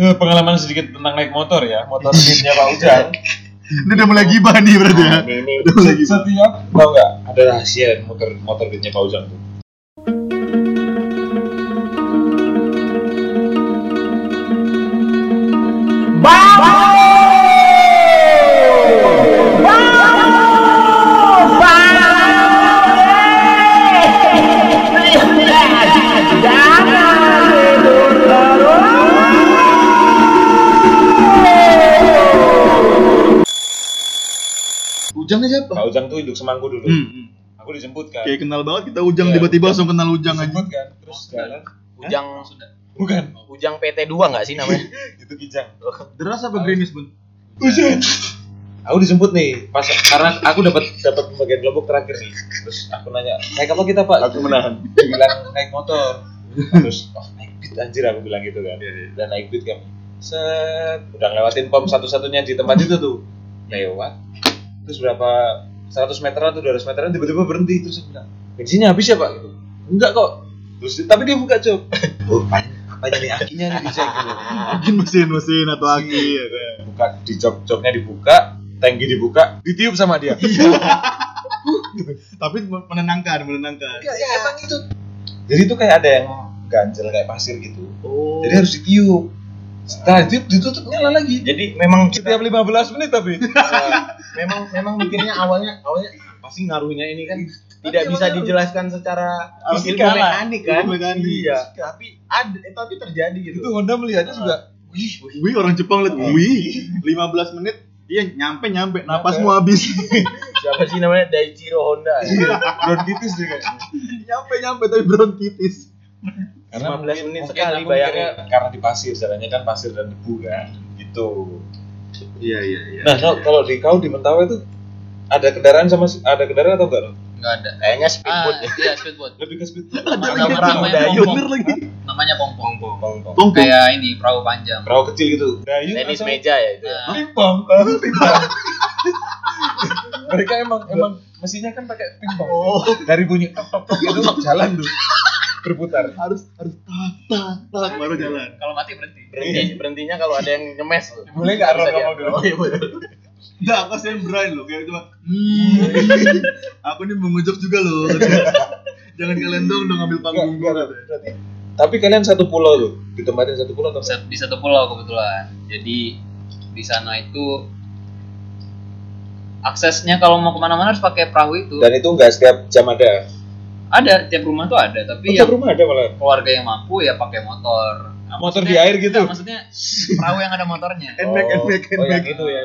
Pengalaman sedikit tentang naik motor ya, motor beatnya Pak Ujang. Ini udah mulai gibah nih berarti ya. Nah, ini ini Udah mulai gibah. Setiap tahu nggak ada rahasia motor motor beatnya Pak Ujang tuh. Ujangnya siapa? Pak Ujang tuh hidup semangku dulu. Hmm, hmm. Aku dijemput kan. Kayak kenal banget kita Ujang Iya. tiba-tiba langsung kenal Ujang aja. dijemput kan, terus jalan. Ujang Bukan, Ujang PT 2 nggak sih namanya? itu Kijang. Deras apa gerimis, Bun? Ujang. Aku dijemput nih, pas karena aku dapat dapat bagian kelompok terakhir nih. Terus aku nanya, naik apa kita Pak? Aku menahan. Dia bilang naik motor. Terus, oh naik beat anjir aku bilang gitu kan. Dan naik beat kami. Set, udah ngelewatin pom satu-satunya di tempat itu tuh. Lewat. Terus berapa 100 meteran atau 200 meteran tiba-tiba berhenti terus aku bilang, bensinnya habis ya Pak? Gitu. Enggak kok. Terus tapi dia buka jok. Oh, apa nih akinya nih dicek gitu. Mungkin mesin-mesin atau aki ya kan. buka di jok joknya dibuka tangki dibuka ditiup sama dia Tapi menenangkan, menenangkan. ya, emang itu jadi itu kayak ada yang ganjel kayak pasir gitu Oh. jadi harus ditiup setelah ditiup ditutup nyala lagi Jadi memang kita setiap 15 menit tapi memang memang mikirnya awalnya awalnya pasti ngaruhnya ini kan Tapi tidak bisa ngaruh. dijelaskan secara Fisika ilmu mekanik kan. Ilmu mekanik. Iya, tapi ada eh, tapi terjadi gitu. itu Honda melihatnya juga wih Wih orang Jepang liat, wih 15 menit Iya nyampe nyampe, napasmu habis. Siapa sih namanya Daichiro Honda? Iya. bronkitis kayak nyampe nyampe tapi bronkitis. 15 menit mungkin sekali aku bayangin. mikirnya karena di pasir jalannya kan pasir dan debu kan gitu Iya iya iya. nah kalau- kalau di kau di Mentawai itu ada kendaraan sama ada kendaraan atau enggak Enggak ada. Kayaknya Ah, speedboat ya. iya speedboat. lebih ke speed Nama lagi namanya Dayun. pompong. Bener lagi. Namanya pompong. Pong pong. Pong pong. Kayak ini perahu panjang. perahu kecil gitu dayung Tenis meja ya itu. ya. Nah, pingpong mereka emang emang mesinnya kan pakai pingpong Oh, dari bunyi tok tok tok itu jalan tuh berputar harus harus tak tak tak baru jalan. kalau mati berhenti. Berhenti berhentinya kalau ada yang nyemes tuh. boleh nggak Ron ngomong dulu Oh, iya, betul. Enggak, aku Brian loh, kayak cuma hmm, Aku nih mengujuk juga loh. Jangan kalian dong dong ngambil panggung gua. berarti tapi kalian satu pulau tuh ditempatin satu pulau atau Bisa- Di satu pulau kebetulan. Jadi di sana itu aksesnya kalau mau ke mana-mana harus pakai perahu itu. dan itu nggak setiap jam ada Ada tiap rumah tuh ada, tapi setiap yang rumah ada malah keluarga yang mampu ya pakai motor. Nah, Motor di air gitu? Enggak, maksudnya perahu yang ada motornya. Handbag, handbag, oh yang itu ya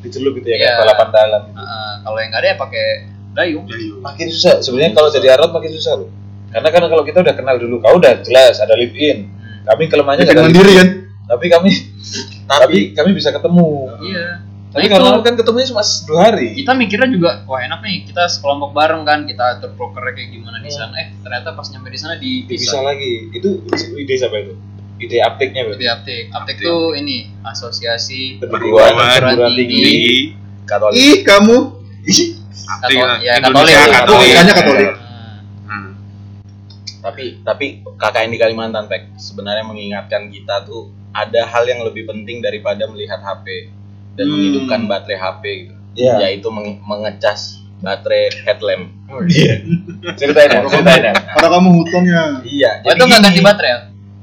dicelup gitu ya Iya. kayak balapan dalam gitu. Heeh, kalau yang nggak ada ya pakai dayung. makin susah sebenarnya kalau jadi arot makin susah loh karena kan kalau kita udah kenal dulu kau udah jelas ada live in kami kelemahannya ada mandiri live in. kan? tapi kami tapi kami bisa ketemu Iya. Tapi Nah, karena kan ketemunya cuma dua hari. Kita mikirnya juga wah enak nih kita sekelompok bareng kan kita atur brokernya kayak gimana di sana. Eh ternyata pas nyampe di sana di bisa. lagi. Itu ide siapa itu? Ide apteknya berarti? Di aptek aptek tuh ini asosiasi perguruan tinggi. tinggi katolik. Ih, kamu. Katol- ya Indonesia katolik. Katolik. Katolikanya Katolik. Nah, Hmm. tapi tapi KKN di Kalimantan Pek sebenarnya mengingatkan kita tuh ada hal yang lebih penting daripada melihat HP dan Hmm. menghidupkan baterai HP gitu. Iya. yaitu meng- mengecas baterai headlamp iya ceritain ya ceritain ya Karena kamu hutannya. iya oh, itu nggak ganti baterai ya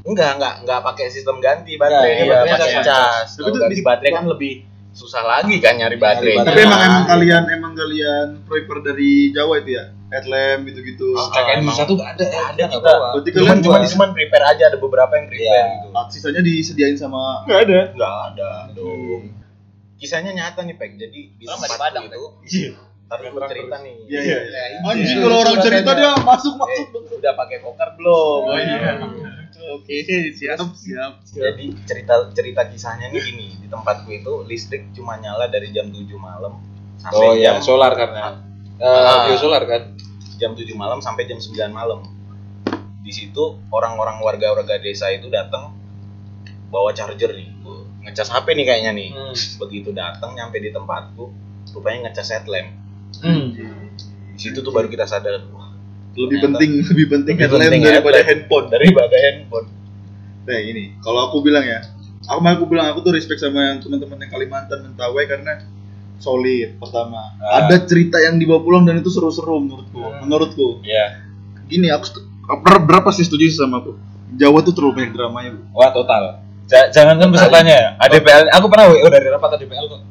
enggak enggak enggak pakai sistem ganti baterai Iya, iya, pakai cas. cas Tapi itu ganti di- baterai kan lebih susah lagi kan nyari baterai baterai. Tapi emang emang kalian emang kalian prefer dari Jawa itu ya? Headlamp gitu-gitu. Oh, KKN satu nggak ada ya ada kita bawa. Berarti cuman kalian cuma cuman prepare aja ada beberapa yang prepare Iya. gitu Sisanya disediain sama nggak ada enggak ada dong kisahnya nyata nih Pek jadi di di tempatku Padang, itu iya Ntar dulu cerita nih Iya iya. Ya, Anjing iya. kalau orang Curhatannya. cerita dia masuk Eh, masuk. udah pakai kokar belum Oh iya. Oke, siap siap. jadi cerita cerita kisahnya nih gini di tempatku itu listrik cuma nyala dari jam 7 malam sampai oh ya jam solar karena Ah. Eh, biosolar kan jam 7 malam sampai jam 9 malam di situ orang-orang warga-warga desa itu datang bawa charger nih ngecas HP nih kayaknya nih Hmm. begitu datang nyampe di tempatku rupanya ngecas headlamp Hmm. di situ tuh baru kita sadar wah Lebih Ternyata. penting lebih penting Lebih headlamp penting daripada headlamp. handphone. daripada handphone Nah ini, kalau aku bilang ya, aku aku bilang aku tuh respect sama yang teman-teman yang Kalimantan Mentawai karena solid pertama. Ah. Ada cerita yang dibawa pulang dan itu seru-seru menurutku. Menurutku. Iya. Gini aku berapa sih setuju sama aku? Jawa tuh terlalu banyak dramanya, Bro. Wah total. Ja- jangan kan pesertanya ya. ADPL. Aku pernah WO dari rapat ADPL kok.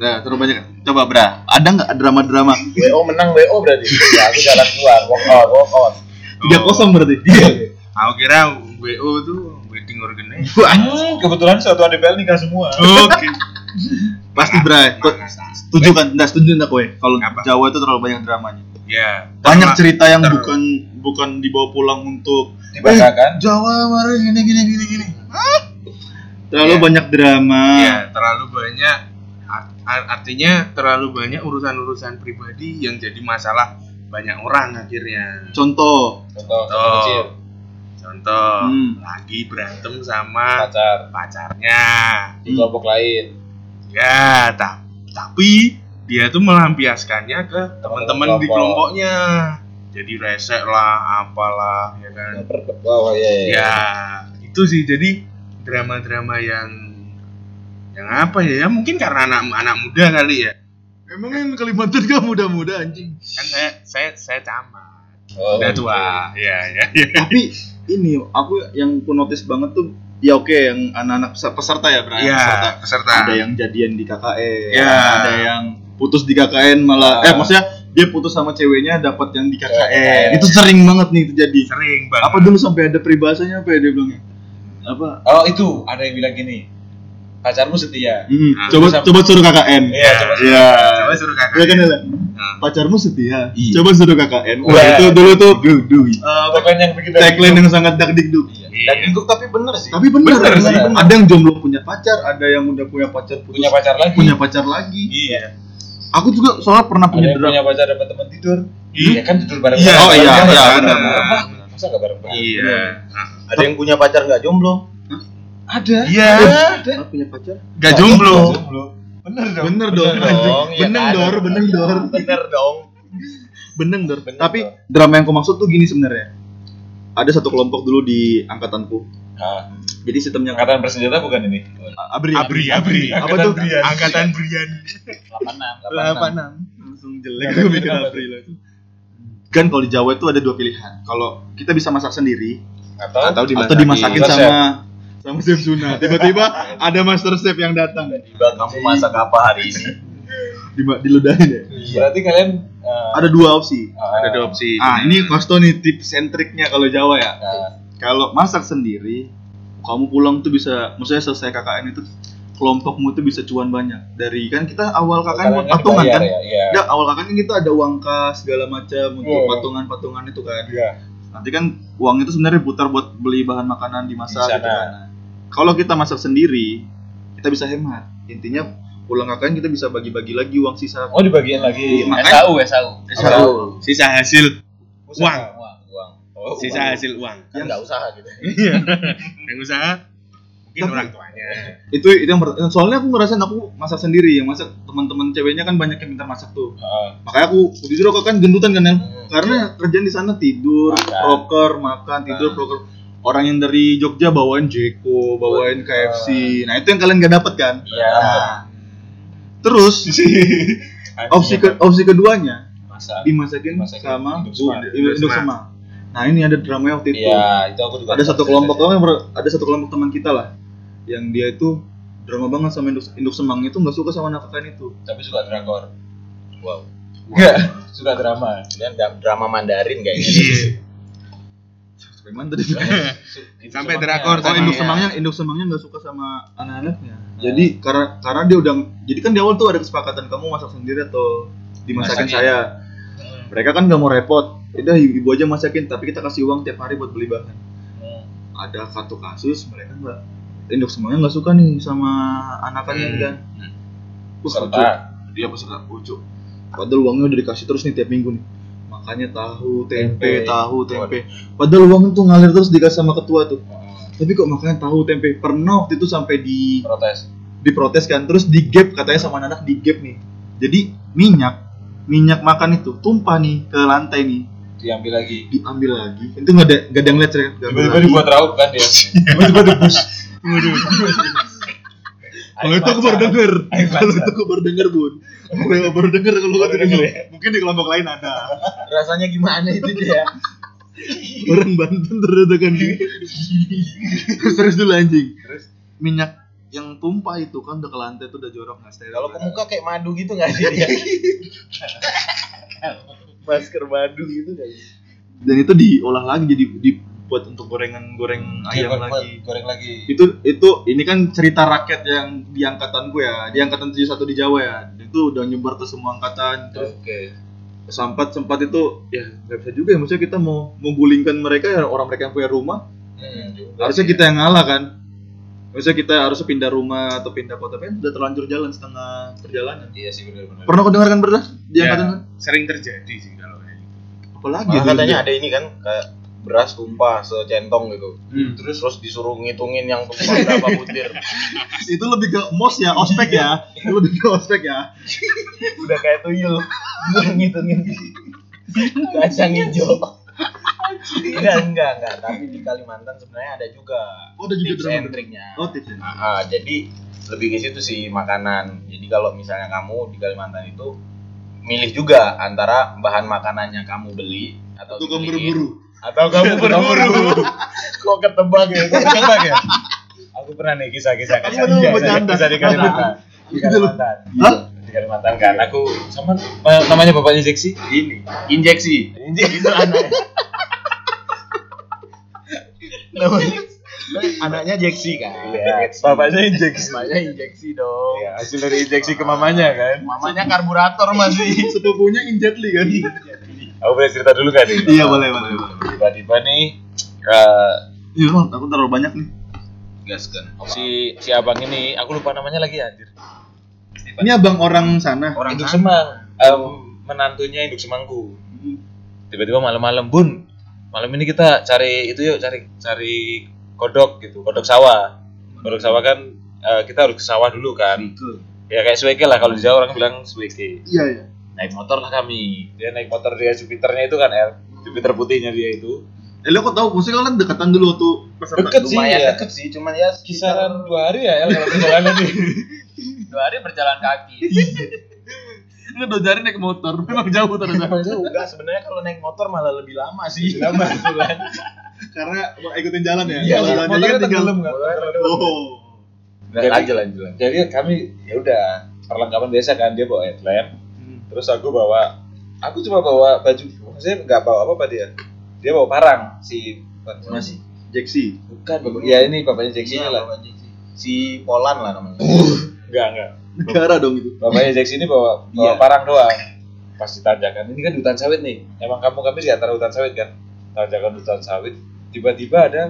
Nah, terlalu banyak. Coba, Bra. Ada nggak drama-drama? WO menang WO berarti. Ya, aku jalan keluar, walk out, walk out. Tiga kosong berarti. Iya. Aku kira WO tuh wedding organizer. Hmm, kebetulan suatu ADPL nikah semua. Oke. Pasti, Bra. Setuju kan? Nggak setuju nggak kowe? Kalau? Jawa itu terlalu banyak dramanya. Ya. Banyak cerita yang ter- bukan bukan dibawa pulang untuk Dibanggakan. Jawa mari gini gini gini gini. Terlalu Iya. banyak drama. Ya, terlalu banyak art- art- artinya terlalu banyak urusan-urusan pribadi yang jadi masalah banyak orang akhirnya. Contoh, Contoh, contoh Oh. kecil. Contoh, Hmm. lagi berantem sama Pacar. pacarnya. Di kelompok lain. Ya, ta- tapi dia tuh melampiaskannya ke teman-teman di kelompok. kelompoknya. Jadi resek lah, apalah, ya kan. Oh iya iya. Ya, itu sih jadi drama-drama yang yang apa ya? Ya mungkin karena anak anak muda kali ya. emang yang Kalimantan gak muda-muda anjing. Kan saya saya saya camat. Oh, Udah tua. Ya, ya, ya. Tapi ini aku yang ku notice banget tuh ya oke yang anak-anak pes- peserta ya, Bra. Iya, Peserta. peserta. Ada yang jadian di KKN, Iya. ada yang putus di KKN malah eh Ah. maksudnya dia putus sama ceweknya dapat yang di KKN. KKN. Itu sering banget nih terjadi. sering banget. Apa dulu sampai ada peribahasanya apa ya dia bilangnya? Apa? Oh itu ada yang bilang gini. Pacarmu setia. Hmm, Ah. coba Sama- coba suruh KKN. Iya, coba suruh Iya. Coba suruh kakak. Iya kan? Nah. Pacarmu setia. Iya. Coba suruh KKN. Wah, itu dulu tuh uh, Pokoknya yang bikin tagline yang sangat dakdikduk. Iya. Itu tapi bener sih. Tapi benar, Bener sih, bener. bener. ada yang jomblo punya pacar, ada yang udah punya pacar putus, punya pacar lagi. punya pacar lagi. Iya. Aku juga soalnya pernah Ada punya yang drama. punya pacar dapat teman tidur. Iya. Ya kan tidur bareng. Iya, oh iya, iya, benar. Hah? Masa enggak bareng bareng? Iya. Ada yang punya pacar nggak jomblo. Ada. Iya. Ada. Aku punya pacar. Gak jomblo. Jomblo. Bener dong. Bener dong, iya Beneng kan? dor, beneng dor. Bener dong. Beneng dor. Bener Tapi dor. drama yang aku maksud tuh gini sebenarnya. Ada satu kelompok dulu di angkatanku. Nah, Jadi sistemnya angkatan bersenjata bukan ini. Abri. Abri, Abri. Apa tuh? Angkatan Brian. 86. Delapan Langsung jelek gue mikir Abri langsung. Kan kalau di Jawa itu ada dua pilihan. Kalau kita bisa masak sendiri Atau, Atau atau dimasakin sama sama chef Suna. Tiba-tiba ada master chef yang datang. Tiba kamu masak apa hari ini? Di diludahin ya. berarti kalian eh, Ada dua opsi. ah, Ada dua opsi. Ah, ini Mas Tony tips and triknya kalau Jawa ya. nah, Kalau masak sendiri, kamu pulang tuh bisa, maksudnya selesai KKN itu kelompokmu tuh bisa cuan banyak. Dari kan kita awal kan patungan kan? Ya, iya. Ya, awal KKN kan kita ada uang kas segala macam untuk Oh. patungan-patungan itu kan. Iya. Nanti kan uang itu sebenarnya putar buat beli bahan makanan dimasak Di sana. gitu kan. Kalau kita masak sendiri, kita bisa hemat. Intinya pulang KKN kita bisa bagi-bagi lagi uang sisa. Oh dibagiin lagi. Makanya- SAU, SAU. SAU. Sisa hasil Usaha. Uang. Uang. Uang. Oh, sisa uang. hasil uang. Kan nggak usaha gitu. Yang usaha mungkin Tapi- orang tuanya. Itu itu yang soalnya aku ngerasain aku masak sendiri, yang masak teman-teman ceweknya kan banyak yang pintar masak tuh. Ah, Makanya aku jujur aku kan gendutan kan. Hmm. Karena kerjaan di sana tidur, Makan. proker, makan, tidur, proker. Orang yang dari Jogja bawain Jeko, bawain KFC. Nah, itu yang kalian gak dapet kan? Iya. Nah, terus opsi ke, opsi keduanya Masak. dimasakin Dimasakin sama Induk Semang. Nah, ini ada drama waktu itu. Iya, itu aku juga. Ada satu kelompok ada satu kelompok teman kita lah yang dia itu drama banget sama induk, induk semang itu nggak suka sama anak KKN itu. tapi suka drakor. Wow. Enggak, suka drama. Kalian dra- drama Mandarin kayaknya. Iya. Sampai mana tadi? Itu Sampai semuanya. drakor Oh, induk Iya. semangnya, induk semangnya nggak suka sama anak-anaknya. Jadi karena karena dia udah, jadi kan di awal tuh ada kesepakatan kamu masak sendiri atau dimasakin Masakin. saya. Hmm. Mereka kan nggak mau repot. Udah ibu aja masakin, tapi kita kasih uang tiap hari buat beli bahan. Hmm. Ada satu kasus mereka nggak induk semangnya nggak suka nih sama anakannya Hmm. kan. Peserta. Dia peserta lucu. Padahal uangnya udah dikasih terus nih tiap minggu nih. Makanya tahu, tempe, Tempe. tahu, tempe. Padahal uang tuh ngalir terus dikasih sama ketua tuh. Hmm. Tapi kok makanya tahu tempe pernah waktu itu sampai di Protes. diprotes kan terus di gap katanya sama anak di gap nih jadi minyak minyak makan itu tumpah nih ke lantai nih Diambil lagi. diambil lagi itu nggak ada nggak ada yang lihat Tiba-tiba dibuat raup kan dia. Tiba-tiba Kalau itu aku baru denger. Kalau itu aku baru denger, Bun. Aku baru denger kalau Baru denger? Mungkin di kelompok lain ada. Rasanya gimana itu dia? Orang Banten kan. Terus terus dulu anjing. Terus? Minyak yang tumpah itu kan udah ke lantai tuh udah jorok nggak steril. Kalau ke muka kayak madu gitu nggak sih dia? Masker madu gitu nggak sih? dan itu diolah lagi jadi dibuat untuk gorengan goreng ayam Goreng- lagi. goreng lagi Itu itu ini kan cerita rakyat yang di angkatanku ya, di angkatan 71 di Jawa ya. Itu udah nyebar ke semua angkatan terus oke sempat sempat itu ya nggak bisa juga ya maksudnya kita mau menggulingkan mereka ya orang mereka yang punya rumah Hmm, juga harusnya sih. kita yang ngalah kan maksudnya kita harus pindah rumah atau pindah kota kan udah terlanjur jalan setengah perjalanan iya sih benar-benar pernah kau dengarkan berdas di Ya, angkatan kan sering terjadi sih kalau kayak gitu. apalagi Malah katanya dia? ada ini kan kayak beras tumpah secentong gitu. Hmm. Terus terus disuruh ngitungin yang tumpah berapa butir. itu lebih ke mos ya ospek ya itu lebih ke ospek ya Udah kayak tuyul. Disuruh ngitungin kacang hijau. enggak, enggak, enggak. Tapi di Kalimantan sebenarnya ada juga oh ada juga tips and triknya. oh tips ya? Ah, ah, jadi lebih ke situ sih makanan. Jadi kalau misalnya kamu di Kalimantan itu milih juga antara bahan makanannya kamu beli atau kamu berburu atau kamu berburu. Kok ketebak ya? Kok ketebak ya? aku pernah nih kisah-kisah kisah, kisah, di Kalimantan di Gitu. Kalimantan Hah? di Kalimantan kan aku sama namanya bapaknya Jeksi Ini injeksi. Itu anaknya. Namanya anaknya Jeksi kan. Iya, bapaknya injeksi Namanya injeksi dong. Iya, hasil dari injeksi ke mamanya kan Mamanya karburator masih. sepupunya Injetli kan aku boleh cerita dulu kan nih? Iya boleh boleh boleh. Tiba-tiba nih eh, iya Ron, aku terlalu banyak nih. Gaskan. si si abang ini aku lupa namanya lagi anjir. Ini abang orang sana. Orang induk sana. semang. Em, menantunya induk semangku. Tiba-tiba malam-malam bun malam ini kita cari itu yuk cari cari kodok gitu kodok sawah. Kodok sawah kan eh, kita harus ke sawah dulu kan. Ya kayak suweke lah kalau di Jawa orang bilang suweke iya iya naik motor lah kami. Dia naik motor dia Jupiternya itu kan El Jupiter putihnya dia itu. Eh lo kok tahu maksudnya kalian dekatan dulu tuh deket sih ya. deket sih, cuman ya kisaran dua hari ya El kalau perjalanan nih Dua hari berjalan kaki. ini udah jari naik motor memang jauh ternyata. Enggak, sebenarnya kalau naik motor malah lebih lama sih. lama. Bulan. Karena mau ikutin jalan ya? Iya, Kalau jalan motornya jalan tinggal tenggelam. Kan oh lanjut. lanjut. jadi kami ya udah perlengkapan biasa kan dia bawa headlamp terus aku bawa aku cuma bawa baju maksudnya nggak bawa apa apa dia. Dia bawa parang si Masih. Jeksi? Bukan bapak- ya ini bapaknya Jackson Iya, lah. Bapak Jeksi. Si Polan lah namanya. enggak enggak negara dong itu. Bapaknya Jackson ini bawa bawa Iya. parang doang. Pas ditanjakan ini kan hutan sawit nih. Emang kamu kami di antara hutan sawit kan. Tanjakan hutan sawit tiba-tiba ada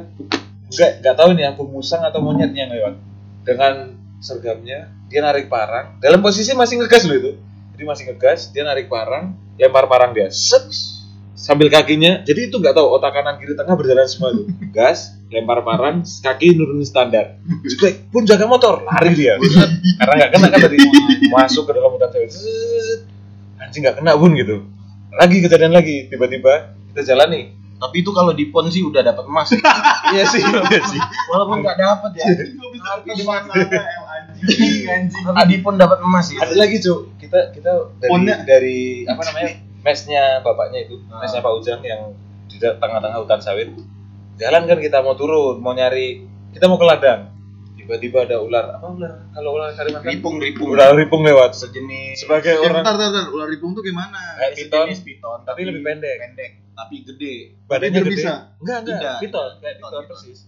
enggak enggak tahu ini aku musang atau monyet yang lewat. Dengan sergamnya dia narik parang dalam posisi masih ngegas loh itu jadi masih ngegas dia narik parang lempar parang dia set sambil kakinya. Jadi itu nggak tahu otak kanan kiri tengah berjalan semua itu. Gas lempar parang kaki nurunin standar. Juga pun jaga motor lari dia. Karena nggak kena kan tadi. Masuk ke dalam hutan Set. anjing nggak kena pun gitu. Lagi kejadian lagi tiba-tiba kita jalan nih Tapi itu kalau di pon sih udah dapat emas. iya sih iya sih. Walaupun nggak dapat ya. di mana anjing anjing Tapi di pon dapat emas sih. ada lagi cuk kita kita dari Ponnya- dari apa namanya mesnya bapaknya itu Ah. mesnya Pak Ujang yang di tengah-tengah hutan sawit jalan kan kita mau turun mau nyari kita mau ke ladang tiba-tiba ada ular apa ular kalau ular Kalimantan Ripung ripung. ular ripung lewat sejenis sebagai Ya, orang bentar, bentar, bentar. Ular ripung tuh gimana? kayak piton sejenis piton tapi lebih pendek pendek tapi gede. badannya Tapi gede berbisa? enggak enggak Tidak. piton kayak Piton, piton piton. persis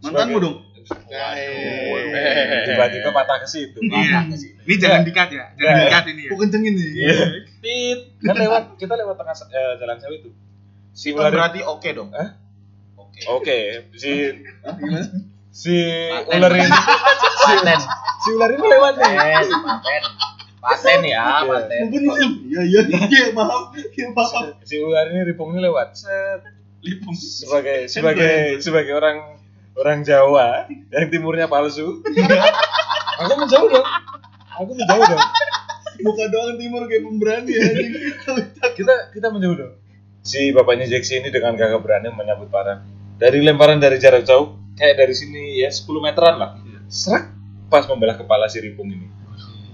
Mantanmu dong? Waduh, tiba-tiba patah ke situ Iya. Ini jangan dikat ya, jangan Iya. dikat ini ya. Aku kencengin nih. Iya. Tit. Kan lewat kita lewat tengah eh, jalan sawit tuh. Si ular berarti oke dong. Hah? Oke. Oke, si gimana? si ular ini Paten. si ular ini lewat nih. Paten. Paten. Ya, paten. Mungkin itu. Iya, iya, iya, maaf. Iya, maaf. Si ular ini ripungnya lewat. Set. Sebagai sebagai sebagai orang orang Jawa yang timurnya palsu. Aku menjauh dong. Aku menjauh dong. Muka doang timur kayak pemberani anjing. Kita kita menjauh dong. Si bapaknya Jackson ini dengan gagah berani menyambut parang. Dari lemparan dari jarak jauh, kayak dari sini ya 10 meteran lah. Serak pas membelah kepala si Ripung ini.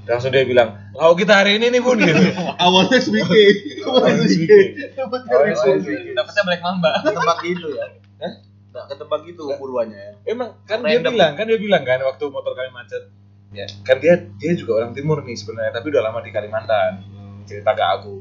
Langsung dia bilang, lauk kita hari ini nih bun gitu. Awalnya Swike. Awalnya Swike. Dapatnya Black Mamba. ketebak gitu ya Hah? Nggak ketebak gitu buruannya ya Emang kan dia Random. bilang, kan dia bilang kan waktu motor kami macet. Ya, kan dia dia juga orang timur nih sebenarnya, tapi udah lama di Kalimantan. Cerita ke aku,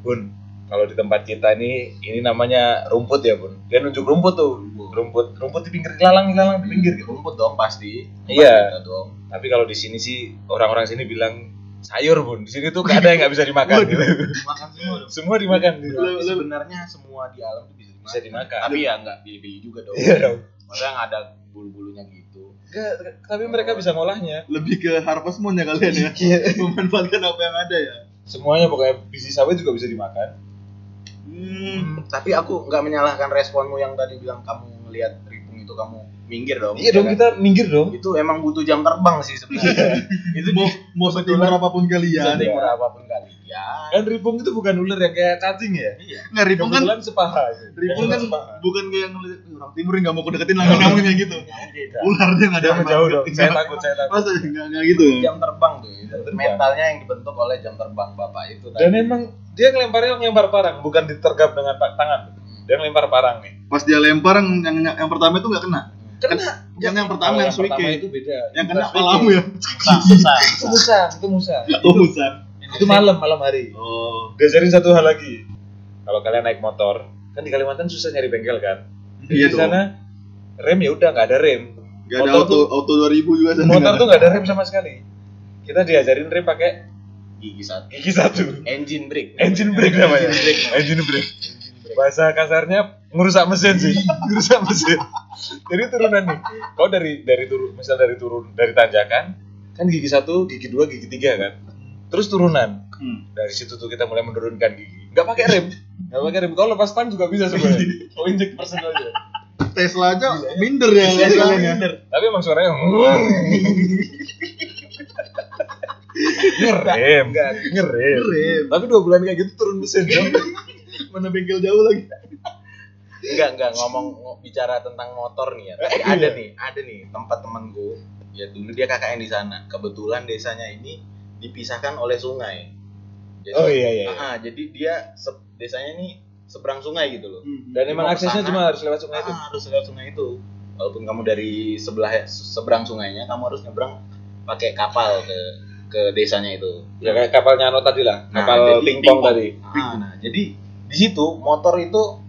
Bun, kalau di tempat kita ini ini namanya rumput ya bun. Dia nunjuk rumput tuh, rumput rumput di pinggir ilalang ilalang di pinggir gitu. rumput dong pasti Iya. Tempat dong Tapi kalau di sini sih orang-orang sini bilang sayur bun. Di sini tuh gak ada yang nggak bisa dimakan. gitu. makan semua dong Semua dimakan. Gitu. Sebenarnya semua di alam tuh bisa dimakan. Bisa dimakan. Tapi ya nggak pilih-pilih juga dong. Iya dong. Maksudnya nggak ada bulu-bulunya gitu. Nggak, tapi mereka bisa ngolahnya. Lebih ke harvest moon ya kalian ya. Memanfaatkan apa yang ada ya. Semuanya pokoknya biji sawit juga bisa dimakan. Hmm. Tapi aku nggak menyalahkan responmu yang tadi bilang kamu ngelihat Ripung itu kamu minggir dong. Iya dong kan? kita minggir dong. Itu emang butuh jam terbang sih sebenarnya. itu Mau mau setimur apa pun kalian. setimur apa pun kalian. Kan ripung itu bukan ular yang kayak cacing ya. Nggak Ripung kan Kebetulan sepaha. Ripung kan sepaha. bukan kayak yang orang timur yang nggak mau kedeketin langsung kamu kayak gitu. Ular dia nggak ada jauh dong. Saya takut, saya takut. Masa nggak nggak gitu ya? Jam terbang tuh. Mentalnya yang dibentuk oleh jam terbang bapak itu tadi. Dan emang dia ngelemparnya ngelempar parang, bukan ditergap dengan tangan. Dia ngelempar parang nih. Pas dia lempar yang yang, yang pertama itu nggak kena. Kena. Yang yang pertama yang pertama Swike. itu beda. Yang kena palamu ya. Susah, susah. Itu musa, itu musa. Itu malam, malam hari. Oh. Diajarin satu hal lagi. Kalau kalian naik motor, kan di Kalimantan susah nyari bengkel kan. Iya di dong. sana rem ya udah nggak ada rem. Gak ada Motor auto auto 2000 juga sana. Motor tuh nggak ada rem sama sekali. Kita diajarin rem pakai Gigi satu. gigi satu. Engine brake. Engine brake namanya. Engine brake. Bahasa kasarnya ngerusak mesin sih, ngerusak mesin. Jadi turunan nih. Kau dari dari turun, misal dari turun dari tanjakan, kan gigi satu, gigi dua, gigi tiga kan. Terus turunan. Hmm. Dari situ tuh kita mulai menurunkan gigi. Nggak pakai rem, nggak pakai rem. Kau lepas tang juga bisa sebenarnya. Kau injek persen aja. Tesla aja minder ya kalian ya. Tapi emang suaranya ngerem, ngerem. Keren. Tapi dua bulan kayak gitu turun mesin dong. Mana bengkel jauh lagi. Enggak, enggak ngomong ngo- bicara tentang motor nih ya. Tapi Eh, ada iya. nih, ada nih tempat temanku. Ya dulu dia kakaknya di sana. Kebetulan desanya ini dipisahkan oleh sungai. Jadi, Oh iya iya. Ah, jadi dia se- desanya ini seberang sungai gitu loh. Dan emang aksesnya cuma harus lewat sungai itu. Ah, harus lewat sungai itu. Walaupun kamu dari sebelah seberang sungainya, kamu harus nyebrang pakai kapal ke ke desanya itu. Ya kayak kapalnya Ano tadi lah, Nah, kapal jadi pingpong tadi. Ah, nah, jadi di situ motor itu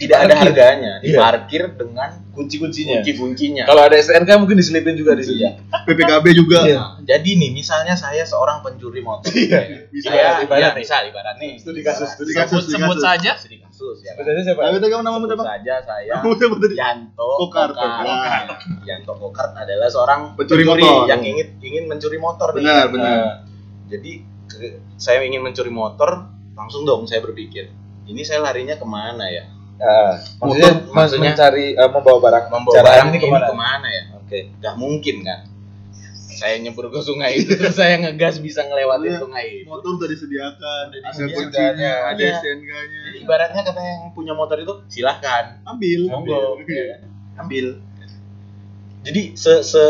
tidak ada Diparkir. harganya, Iya. diparkir dengan Kunci-kuncinya. kunci-kuncinya. Kalau ada STNK mungkin diselipin juga di situ. Iya. PPKB juga. Iya. Nah, jadi nih, misalnya saya seorang pencuri motor. Iya. Saya Ibarat ya, bisa ibarat nih. Studi kasus, studi Di kasus, Sebut, sebut saja. Studi kasus ya. Sebut Kan? siapa? Tapi kamu Sebut siapa? saja saya? Yanto Kokar. Yanto Kokar adalah seorang Pencuri motor. yang ingin ingin mencuri motor nih. Benar, benar. Nah, Jadi saya ingin mencuri motor, langsung dong saya berpikir, ini saya larinya ke mana ya? Ah, maksudnya, maksudnya- mencari eh, membawa barang Membawa cara barang ini ke mana? ke mana, ya? Oke. Gak mungkin kan? Saya nyebur ke sungai itu terus saya ngegas bisa ngelewatin Iya. sungai itu. Motor udah disediakan, ada disediakan. kuncinya, ada Iya. STNK-nya. Jadi ibaratnya kata yang punya motor itu silahkan Ambil. monggo Ambil. ya, ambil. Jadi se se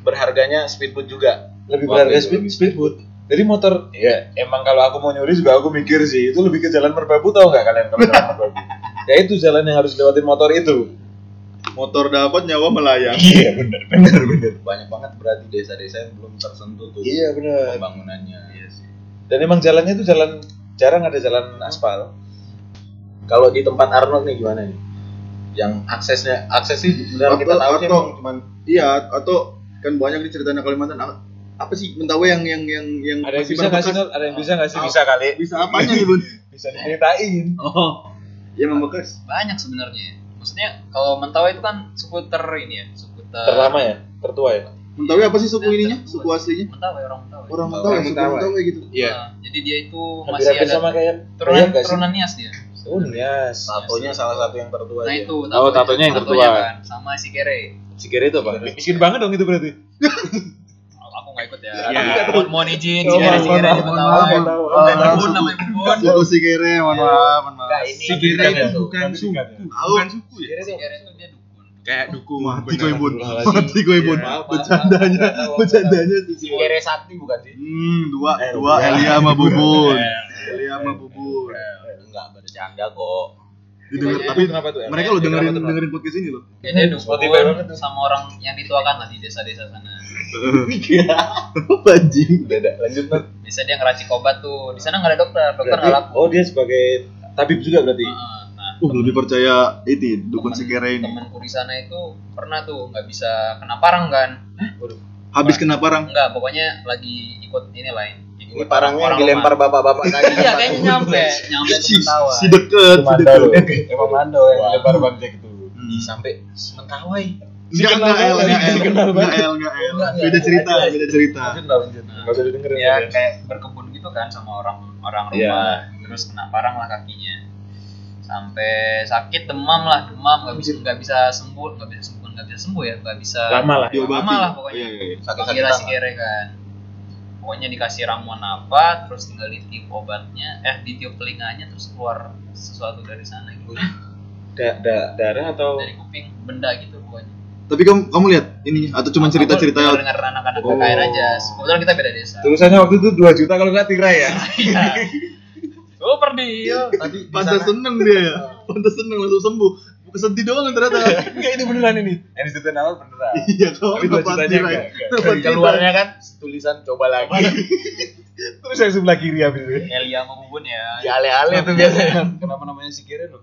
berharganya speedboat juga. Lebih berharga speed, lebih speedboat. Jadi motor, ya emang kalau aku mau nyuri juga aku mikir sih, itu lebih ke jalan merbabu tau nggak kalian kalau jalan merbabu? Ya itu jalan yang harus lewatin motor itu. Motor dapat nyawa melayang. Iya benar, benar, benar. Banyak banget berarti desa-desa yang belum tersentuh tuh Iya benar. pembangunannya. Iya sih. Dan emang jalannya itu jalan jarang ada jalan aspal. Kalau di tempat Arnold nih gimana nih? Yang aksesnya akses sih benar kita tahu sih atau- cuman Iya, atau kan banyak nih ceritanya Kalimantan. Apa sih Mentawai yang yang yang yang Ada yang bisa nggak sih? Ada yang bisa nggak sih? Bisa kali. Bisa apanya nih, Bun? Bisa diceritain. Oh. Ya membekas. Banyak sebenarnya. Maksudnya kalau Mentawai itu kan skuter ini ya, skuter Terlama ya, tertua ya. Mentawai apa sih suku ininya? Suku aslinya? Mentawai orang Mentawai. Orang Mentawai, Mentawai, suku Mentawai. Mentawai gitu. Iya. Nah, jadi dia itu masih hampir ada sama kayak turunan turunan Nias dia. Oh Nias. tatonya salah satu yang tertua Nah itu Oh, tatonya yang tertua. kan sama si Kere. Si Kere itu apa? Miskin banget dong itu berarti. Ikut ya. Iya. Mohon mohon izin Oh, si Kere si mohon Kere maaf, di mohon Mentawai. maaf, mohon maaf. Namanya Oh, si kere, mohon maaf, mohon maaf. Enggak ini Si Kere itu bukan bukan suku. kan? Tahu. Bukan suku ya? Kere Si itu Kere itu dia dukun. kayak dukung Mati ibun, Astagfirullahaladzim. mati ibun. Iya. Bercandanya, bercandanya sih. Si Kere Sakti bukan sih? Hmm, dua, Eh, dua dua. Elia sama Bubun. Elia sama Bubun. Enggak bercanda kok. Didengar, Tapi tapi kenapa tuh? Mereka lo dengerin Kenapa tuh, dengerin podcast ini loh. Kayaknya Spotify banget tuh. sama orang yang dituakan lah di desa-desa sana. Anjing? Beda, lanjut Nat. Bisa dia ngeracik obat tuh. Di sana nggak ada dokter, dokter nggak laku. oh dia sebagai tabib juga berarti. Heeh. Nah, Uh, lebih percaya itu dukun temen- sekere ini. Temenku di sana itu pernah tuh nggak bisa kena parang kan? Habis kena parang. Enggak, pokoknya lagi ikut ini lain. Ini parangnya dilempar bapak-bapak tadi. Iya, kayaknya nyampe, nyampe Si, Mentawai. si deket, si deket. Emang Mando yang Wah. lebar bang Jack itu. Di sampai Mentawai. Enggak, Dikenal enggak El, enggak El, enggak. El, enggak El. Enggak, Beda enggak. cerita, beda cerita. Lanjut lah lanjut. Nggak usah didengerin. ya kayak berkebun gitu kan sama orang orang rumah Iya. terus kena parang lah kakinya sampai sakit demam lah demam nggak bisa nggak bisa sembuh nggak bisa sembuh nggak bisa sembuh ya nggak bisa Lama lah. Diobati. lama lah pokoknya Iya, iya, iya. Si tangan. kere kan pokoknya dikasih ramuan apa terus tinggal ditiup obatnya eh ditiup telinganya terus keluar sesuatu dari sana gitu Da- da- darah atau dari kuping benda gitu pokoknya Tapi kamu kamu lihat ini atau cuma cerita-cerita Aku dengar anak-anak Oh. KKN aja kebetulan kita beda desa tulisannya waktu itu 2 juta kalau nggak tirai ya. Iya. Super deal. Tadi di pantas seneng dia ya. Pantas seneng langsung sembuh. Kesedih doang ternyata. Enggak ini beneran ini. Yang diceritain awal beneran. Iya, kau Tapi 2 dapat jutanya tirai. enggak. keluarnya kan tulisan coba lagi. Terus yang sebelah kiri habis itu. Elia sama Bubun ya. Di ale-ale tuh biasanya. Kenapa namanya si Kiren loh?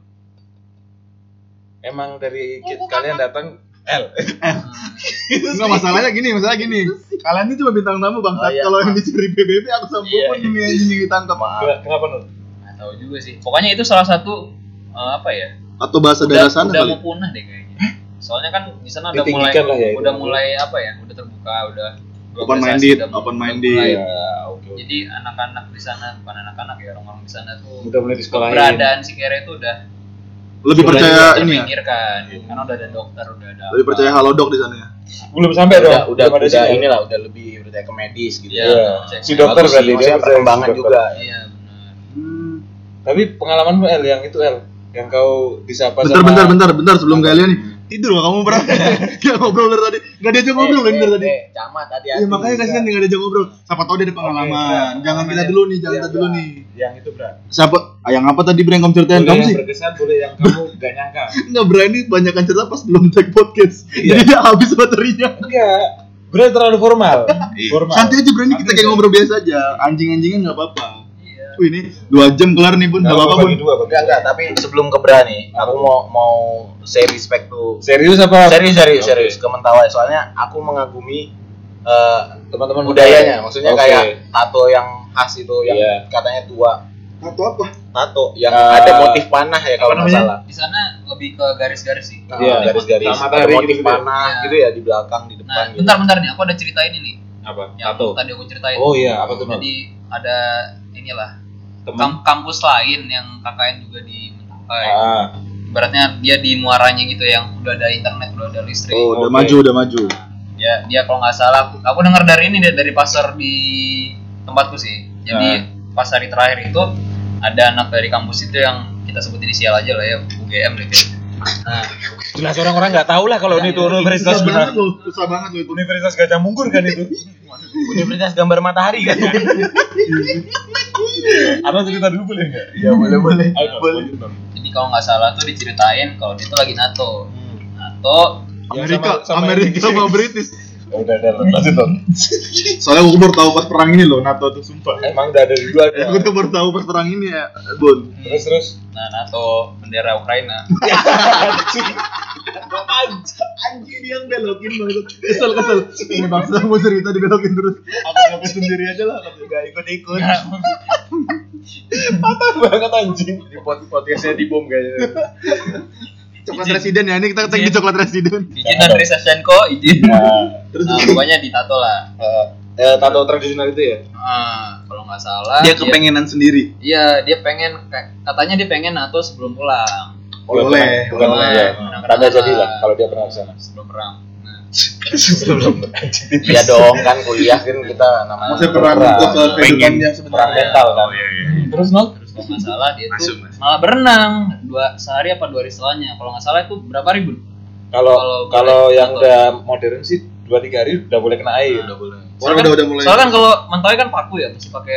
Emang dari kit kalian datang L. Enggak masalahnya gini, masalah gini. Kalian ini cuma bintang tamu bang. Oh, iya. Kalau yang dicari PBB aku sama Iya, Bubun ini yang ini ditangkap. Kenapa Nur? Nggak tahu juga sih. Pokoknya itu salah satu eh, apa ya? Atau bahasa Udah, daerah sana udah kali. mau punah deh kayaknya. Soalnya kan di sana udah mulai lah ya itu. udah mulai apa ya? Udah terbuka, udah Open minded, udah- open udah minded. mulai. Ya, oke. oke. Jadi anak-anak di sana bukan anak-anak ya orang-orang di sana tuh Udah mulai disekolahin. keberadaan si Kere itu udah Lebih Udah percaya ini ya. terpinggirkan karena udah ada dokter, udah ada Lebih apa. percaya halodoc di sana ya. Belum sampai dong. Udah udah udah inilah udah lebih percaya ke medis gitu. Iya. Iya. cek- Si dokter berarti dia perkembangan juga. Iya benar. Tapi pengalamanmu L yang itu L yang kau disapa Bentar, sama bentar, bentar, bentar sebelum kalian nih. Tidur gak kamu berapa? Gak ngobrol dari tadi. Gak diajak ngobrol loh dari tadi. Eh, camat hati-hati. Iya makanya kasihan nih gak diajak ngobrol. Siapa tahu dia ada pengalaman. Jangan kita dulu nih, jangan Iya, kita dulu iya. nih. Yang itu berat. Siapa? Ah, yang apa tadi Bre yang kamu ceritain Boleh kamu yang sih? berkesan, boleh yang kamu gak nyangka. Nggak berani banyakan cerita pas belum take podcast. Iya. Jadi dia habis baterinya. Enggak. Berat terlalu formal. Formal. Santai aja berani kita kayak ngobrol biasa aja. Anjing-anjingan nggak apa-apa. Wih ini dua jam kelar nih bun, nggak apa-apa bun. bagi dua, bagi Enggak, enggak, tapi sebelum ke Bra nih, aku mau mau say respect to Serius apa? serius serius Oke. serius ke Mentawai soalnya aku mengagumi eh, Teman-teman budayanya maksudnya Oke. kayak tato yang khas itu yang Iya. katanya tua Atau apa? tato yang Eh, ada motif panah ya kalau nggak salah Di sana lebih ke garis-garis sih. Nah, Iya, garis-garis sama ada matahari motif panah Iya. gitu ya di belakang di Nah, depan gitu. bentar-bentar nih, aku ada cerita ini nih. Apa? Yang Tato. tadi aku ceritain. Oh iya, apa tuh? Jadi ada inilah Teman. kam- kampus lain yang KKN juga di Mentawai. Ah. Ibaratnya dia di muaranya gitu yang udah ada internet, udah ada listrik. Oh, udah Oke. maju, udah maju. Ya, dia kalau nggak salah aku, aku dengar dari ini deh dari pasar di tempatku sih. Jadi pas hari terakhir itu ada anak dari kampus itu yang kita sebut inisial aja lah ya, UGM kayaknya. Nah, Jelas orang-orang nggak tahu lah kalau ini tuh universitas Susah benar. banget loh, susah banget loh itu. Universitas Gajah Mungkur kan itu. Universitas gambar matahari kan Atau cerita dulu boleh nggak? Iya, boleh, boleh. Ayo, Boleh. jadi kalau nggak salah tuh diceritain kalau dia tuh lagi NATO. NATO Yang Amerika, sama- sama Amerika sama British. Ya udah, udah, lanjut Nur. Soalnya aku baru tahu pas perang ini loh, NATO tuh sumpah. Emang udah ada dua Aku tuh baru tahu pas perang ini ya, Bun. Terus terus. Nah, NATO bendera Ukraina. Anjing dia yang belokin banget. Kesel kesel. Ini bangsa mau cerita dibelokin terus. Aku ngapain sendiri aja lah. Gak ikut-ikut. Patah banget anjing. Di pot podcastnya di bom kayaknya. Coklat residen ya, ini kita tag di coklat residen. Izin dari Sashenko, izin. Nah, Terus Nah, pokoknya ditato lah. eh, eh, tato tradisional itu ya. Ah, kalau nggak salah dia kepengenan sendiri. Iya, dia pengen katanya dia pengen NATO sebelum pulang. Boleh, Bukan boleh. ya. Tanda jadi lah kalau dia pernah ke sana. Sebelum perang. Nah, Sebelum Iya dong kan kuliah kan kita namanya Maksudnya perang kehidupan Pengen yang perang sebenarnya. mental kan. iya iya Terus Nol? Kalau nggak salah dia Masuk, tuh masuk. malah berenang dua sehari apa dua hari setelahnya. Kalau nggak salah itu berapa ribu? Kalau Kalau kalau yang atau- udah modern sih dua tiga hari udah boleh kena air. Udah boleh. Soalnya udah kan, udah mulai. soalnya kan kalau mentawai kan paku ya, mesti pakai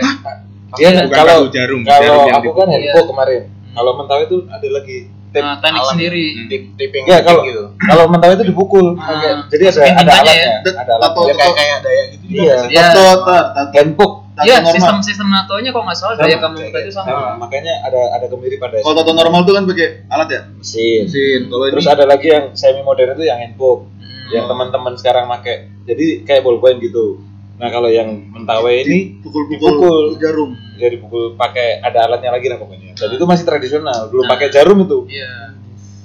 Dia Bukan kalau paku jarum, kalau aku kan handphone kemarin. Kalau mentawai itu ada lagi tip. nah, teknik alam. sendiri. Tip tipping Ya kalau gitu. kalau mentawai itu dipukul. Ah. pakai- Jadi ada Mungkin ada alatnya, ya. ada. Ya kayak kayak daya gitu. Iya. Iya. Tato, tato. Handbook. Iya, sistem sistem NATO-nya kok nggak salah daya kamu itu Nah, sama. makanya ada ada kemiripan dari Kalau tato normal tuh kan pakai alat ya? mesin. Mesin. Kalau ini Terus ada lagi yang semi modern itu yang handbook. Hmm. Yang teman-teman sekarang pakai. Jadi kayak ballpoint gitu. Nah, kalau yang mentawai ini pukul-pukul jarum. ya dipukul pakai ada alatnya lagi lah pokoknya. Dan itu masih tradisional, belum Nah. pakai jarum itu. Iya.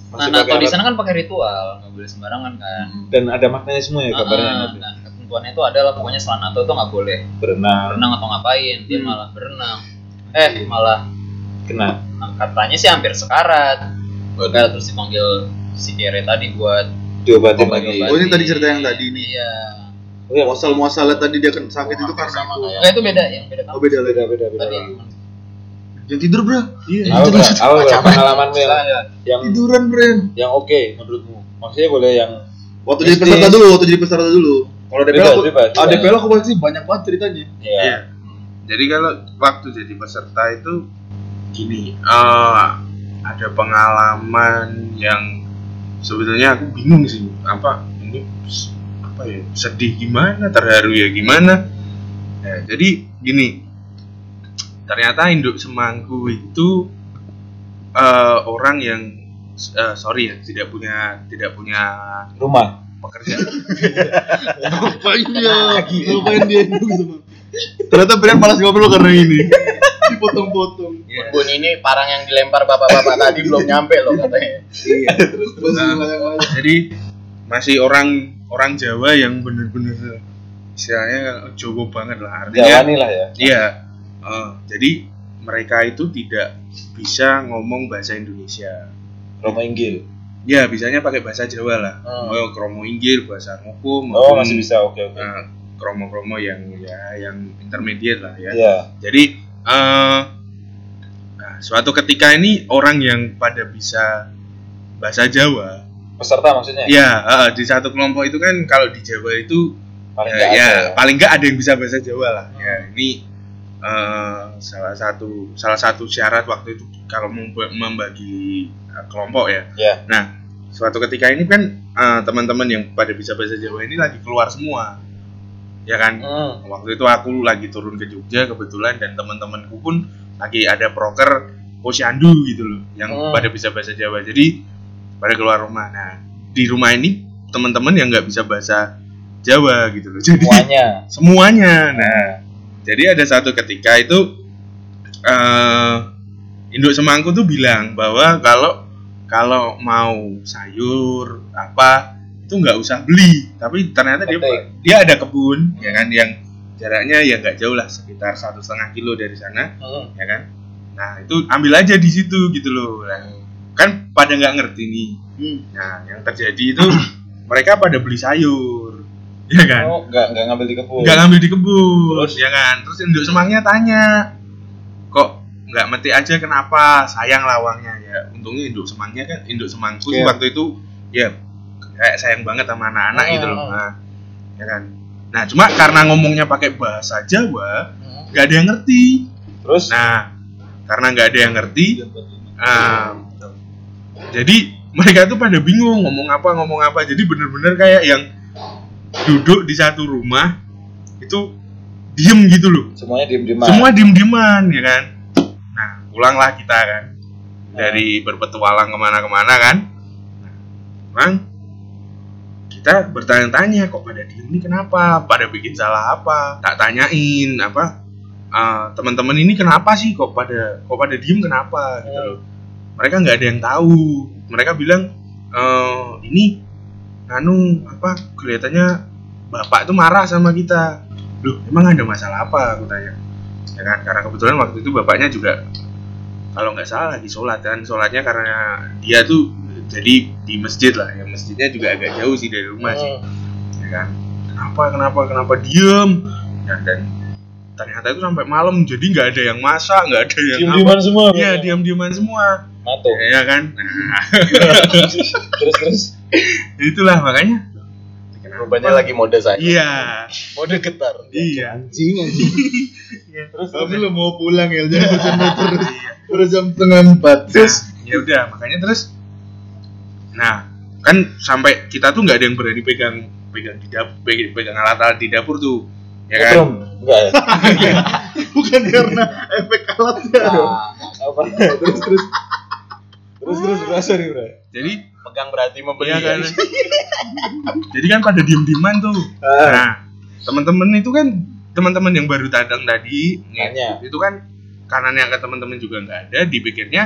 Nah, Masih NATO pakai di sana kan pakai ritual, nggak boleh sembarangan kan. dan ada maknanya semua ya gambarnya. Ah, nah, ketentuannya itu adalah pokoknya setelah NATO itu nggak boleh Berenang, berenang atau ngapain, dia Hmm. malah berenang. Eh, malah kena. nah, katanya sih hampir sekarat. Udah terus dipanggil si Kere tadi buat Diobatin Oh, lagi. Oh, ini tadi cerita yang tadi nih. Iya. Oh, iya. Muasal muasalnya tadi dia kena sakit itu karena sama itu. Enggak itu beda yang beda Oh beda lagi. beda beda beda. Tadi Yang tidur bro. Iya. Apa bro? Apa bro? Pengalamanmu yang Tiduran bro. yang oke menurutmu? Maksudnya boleh yang Waktu jadi peserta dulu, waktu jadi peserta dulu. Kalau DPL Bebas, aku, bebas, ah. DPL aku pasti banyak banget ceritanya. ya Iya. Jadi kalau waktu jadi peserta itu gini, eh ada pengalaman yang sebetulnya aku bingung sih, apa ini apa ya sedih gimana, terharu ya gimana. Nah, jadi gini, ternyata induk semangku itu eh, orang yang eh, sorry ya tidak punya tidak punya rumah. Pekerjaan. Ngapain dia? Ngapain dia? Ternyata Brian malas ngobrol karena ini. Dipotong-potong. Bun ini parang yang dilempar bapak-bapak tadi belum nyampe loh katanya. Iya. Terus terus Nah. layang-layang. jadi masih orang orang Jawa yang bener-bener istilahnya Jawa banget lah artinya lah ya. iya eh, jadi mereka itu tidak bisa ngomong bahasa Indonesia Romo Inggil. Ya bisanya pakai bahasa Jawa lah Hmm. oh kromo inggil bahasa hukum Oh, masih bisa. Oke, oke. kromo-kromo yang ya yang intermediate lah ya Iya. jadi eh nah, suatu ketika ini orang yang pada bisa bahasa Jawa Peserta maksudnya? Ya, eh, di satu kelompok itu kan kalau di Jawa itu Paling ya, nggak ya, ya. paling nggak ada yang bisa bahasa Jawa lah. Ya, ini eh, salah satu salah satu syarat waktu itu kalau memba- membagi eh, kelompok ya. Ya. Nah, suatu ketika ini kan eh, teman-teman yang pada bisa bahasa Jawa ini lagi keluar semua. Ya kan? Hmm. Waktu itu aku lagi turun ke Jogja kebetulan dan teman-temanku pun lagi ada proker posyandu gitu loh yang Hmm. pada bisa bahasa Jawa. Jadi pada keluar rumah. Nah, di rumah ini teman-teman yang nggak bisa bahasa Jawa gitu loh. Jadi Semuanya. semuanya. Nah, jadi ada satu ketika itu eh induk semangku tuh bilang bahwa kalau kalau mau sayur apa itu nggak usah beli, tapi ternyata dia dia ada kebun ya kan yang jaraknya ya nggak jauh lah sekitar satu setengah kilo dari sana Hmm. ya kan. Nah itu ambil aja di situ gitu loh. Nah, kan pada nggak ngerti nih. Hmm. Nah yang terjadi itu mereka pada beli sayur, ya kan Oh, nggak nggak ngambil di kebun. nggak ngambil di kebun Terus? ya kan terus induk semangnya tanya kok nggak mati aja kenapa sayang lawangnya ya untungnya induk semangnya kan induk semangku Iya. waktu itu ya kayak sayang banget sama anak-anak Hmm. gitu loh nah, ya kan nah cuma karena ngomongnya pakai bahasa Jawa Hmm. nggak ada yang ngerti Terus? nah karena nggak ada yang ngerti ah, jadi mereka tuh pada bingung ngomong apa ngomong apa jadi bener-bener kayak yang duduk di satu rumah itu diem gitu loh. Semuanya diem diem semua diem dieman ya kan? Nah pulanglah kita kan? Dari berpetualang ke mana-kemana kan? Nah, Bang, kita bertanya-tanya kok pada diem ini kenapa? Pada bikin salah apa? Tak tanyain apa? Eh, teman-teman ini kenapa sih kok pada kok pada diem kenapa? Gitu loh. Mereka nggak ada yang tahu. Mereka bilang eh, ini anu apa kelihatannya bapak itu marah sama kita. Loh emang ada masalah apa? Aku tanya. Ya kan karena kebetulan waktu itu bapaknya juga kalau nggak salah lagi sholat kan. Sholatnya karena dia tuh jadi di masjid lah. Yang masjidnya juga agak jauh sih dari rumah sih. Hmm. ya kan? Kenapa kenapa kenapa diem? Ya, dan ternyata itu sampai malam jadi nggak ada yang masak nggak ada yang diem apa. dieman semua. Iya diam diaman semua. Mato. ya kan? Nah, terus terus itulah makanya Rupanya lagi mode saya. iya Mode getar. iya Anjing anjing. Terus Tapi lu mau pulang ya, jangan bercanda terus. Terus jam setengah empat. terus ya udah makanya terus nah kan sampai kita tuh nggak ada yang berani pegang pegang di dapur pegang, pegang alat-alat di dapur tuh ya kan Belum. Enggak ya. bukan karena efek alatnya. Apa? Terus terus. Terus terus berasa nih, Bro. jadi Pegang berarti membeli. Iya kan. Jadi kan pada diem-dieman tuh. Ah. Nah, teman-teman itu kan teman-teman yang baru datang tadi, Nanya. itu kan karena yang ke teman-teman juga nggak ada, dipikirnya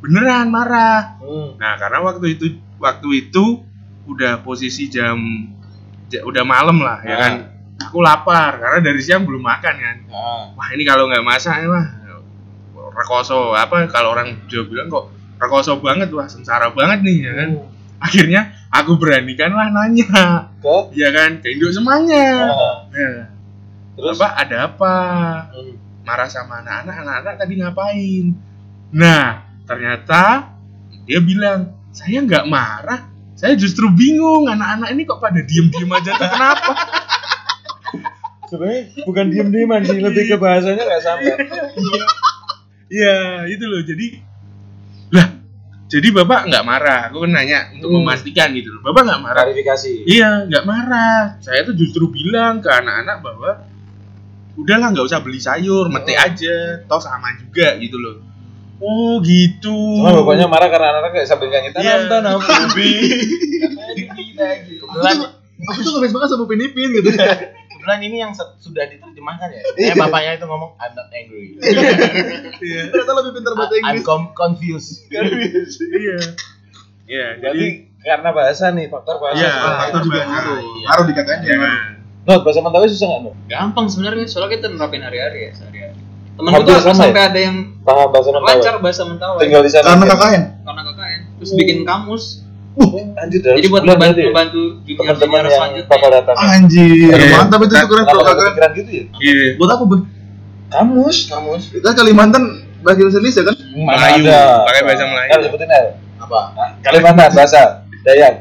beneran marah. Hmm. Nah, karena waktu itu waktu itu udah posisi jam ja- udah malam lah ya Ah. kan. Aku lapar karena dari siang belum makan kan. Nah, Wah ini kalau nggak masak ya mah rekoso apa kalau orang Jawa bilang kok rekoso banget wah sengsara banget nih ya kan. Akhirnya aku beranikan lah nanya. Ke ya kan? Ke induk semuanya. Ah. ya. terus? Bapak ada apa? Hmm. marah sama anak-anak anak-anak tadi ngapain? Nah ternyata dia bilang saya nggak marah saya justru bingung anak-anak ini kok pada diem-diem aja tuh kenapa? Sebenarnya bukan diem dieman sih lebih ke bahasanya nggak sampai. Iya itu loh. Jadi jadi bapak nggak marah aku kan nanya untuk Hmm. memastikan gitu loh bapak nggak marah klarifikasi Iya, nggak marah. Saya tuh justru bilang ke anak-anak bahwa udahlah nggak usah beli sayur, mete Oh. aja, toh sama juga gitu loh. Oh gitu. cuma bapaknya marah karena anak-anak kayak sambil nyanyi Iya. tanam tanam ubi Aku tuh ngefans banget sama Pinipin gitu. kebetulan ini yang sudah diterjemahkan ya. Eh bapaknya itu ngomong I'm not angry. Iya. Ternyata lebih pintar bahasa I'm Inggris. com- confused. Iya. Iya, jadi karena bahasa nih faktor bahasa Iya, faktor juga bahasa. ngaruh. Iya. Ngaruh di kakaknya. ya. Not bahasa Mentawai susah nggak Not? Gampang sebenarnya soalnya kita nerapin hari-hari ya sehari-hari. Temen sama sampai ada yang paham bahasa Mentawai lancar bahasa Mentawai tinggal di sana Karena. KKN. karena KKN terus bikin kamus. Anjir dalam Jadi buat membantu, ya? membantu junior teman-teman junior yang selanjutnya. bakal datang Anjir, Iya. mantap itu tuh keren kenapa tuh nggak KKN. kepikiran gitu ya Iya. Buat apa, Bang? kamus Kamus. Kan Kalimantan bahasa Indonesia kan? Melayu, pakai bahasa Melayu. Kan sebutin L Apa? Kalimantan bahasa Dayak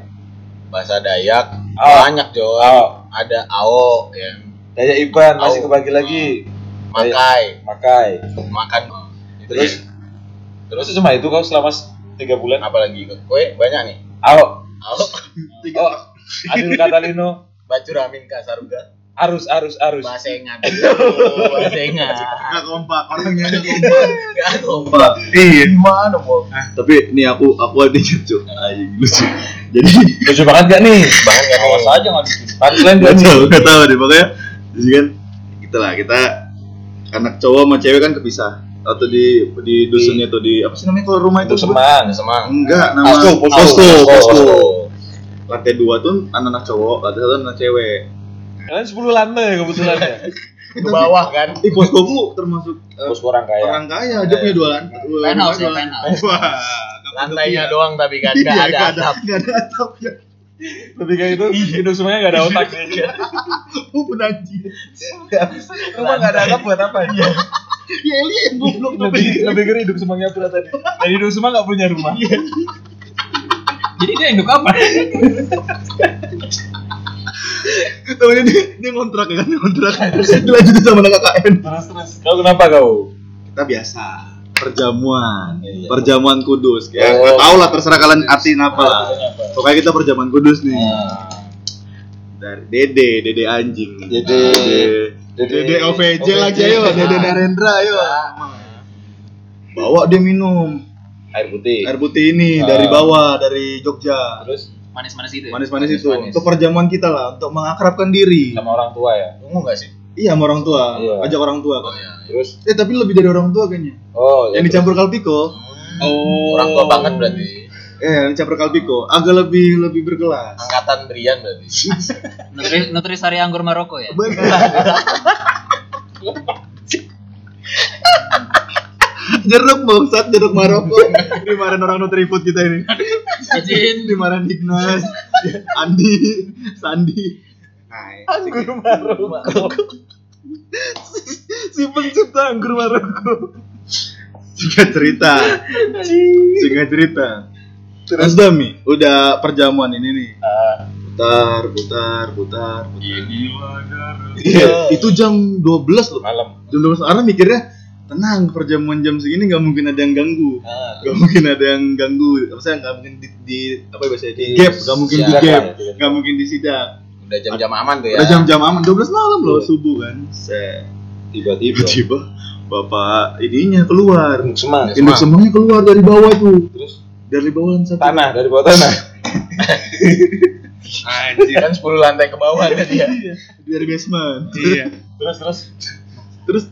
Bahasa Dayak Oh. banyak Jo. Oh. Ada Ao ya. Dayak Iban masih kebagi lagi Makai, Makai makan. Terus ya. terus cuma itu kau selama tiga bulan apalagi kue banyak nih. Ao Ao, Oh Adil Katalino baju ramin kasaruga. arus arus arus Basengan. Oh, Basengan. Gak kompak, orangnya gak kompak. Gak kompak. Iya. Gimana mau? Tapi ini aku aku ada cuy. Anjing lucu. Jadi lucu banget gak nih Banget kan Awas aja nggak lucu. punchline Gak gak tahu, nih gak tahu deh pokoknya. Jadi kan kita lah kita anak cowok sama cewek kan kepisah atau di di dusunnya tuh di apa sih namanya kalau rumah itu? Semang Semang. enggak nama Posko, posko. posko posko Posko. lantai dua tuh anak-anak cowok lantai satu anak cewek. Kalian 10 lantai kebetulan ya? Ke bawah kan. eh posko bu termasuk eh, bos orang kaya. orang kaya dia punya dua lantai. Dua Penthouse ya, penthouse. wah Lantainya doang tapi kan Iya, gak ada nggak atap. nggak ada atap ya. Itu hidup semuanya gak ada otak. Sih oh anjing rumah gak ada atap buat apa? Ya ya Eli yang goblok lebih lebih ngeri hidup semuanya pula tadi dan hidup semua gak punya rumah Jadi dia induk apa? Tahunya dia, dia ngontrak ya kan, dia ngontrak. Dilanjutin sama anak KKN. terus terus kau kenapa kau Kita biasa perjamuan, Iya. perjamuan kudus. Ya, Oh. nggak tahu lah terserah kalian artiin apa lah. Pokoknya kita perjamuan kudus nih. Dari Dede, Dede anjing. Dede. Dede, Dede OVJ lagi ayo, Dede Narendra ayo. Bawa dia minum air putih air putih ini Ah. dari bawah, dari Jogja. terus Manis-manis itu. ya? Manis-manis itu Manis-manis. untuk perjamuan kita lah, untuk mengakrabkan diri. sama orang tua ya Ungu gak sih? Iya, sama orang tua. Iya. Ajak orang tua. Oh iya. terus Eh, tapi lebih dari orang tua kayaknya. oh yang dicampur kalpiko Oh. Orang tua banget berarti. Eh yang dicampur kalpiko. Agak lebih lebih berkelas Angkatan Brian berarti. Nutri Nutrisari anggur Maroko ya. jeruk bangsat jeruk Maroko. Dimarahin orang Nutrifood kita ini. Izin. dimarahin Ignas Andi Sandi. Anggur Maroko. Si pencipta anggur Maroko. Singkat cerita. Singkat cerita Terus Dami, udah perjamuan ini nih. Ah, Putar, putar, putar, putar. Garut. Iya, itu jam 12 loh. malam. Jam 12 orang mikirnya tenang perjamuan jam segini nggak mungkin ada yang ganggu. Ah, Gak mungkin ada yang ganggu. Maksudnya nggak mungkin di, di apa ya bahasanya di Di gap, nggak mungkin di gap, gitu. nggak mungkin di sidak. Udah jam-jam aman tuh ya. Udah jam-jam aman 12 malam loh Iya. subuh kan. Tiba-tiba Tiba-tiba bapak ininya keluar. semangat Induk semangnya keluar dari bawah tuh. terus Dari bawah satu. tanah dari bawah tanah Anjir. kan 10 lantai ke bawah kan dia. Dari basement. Iya. terus terus Terus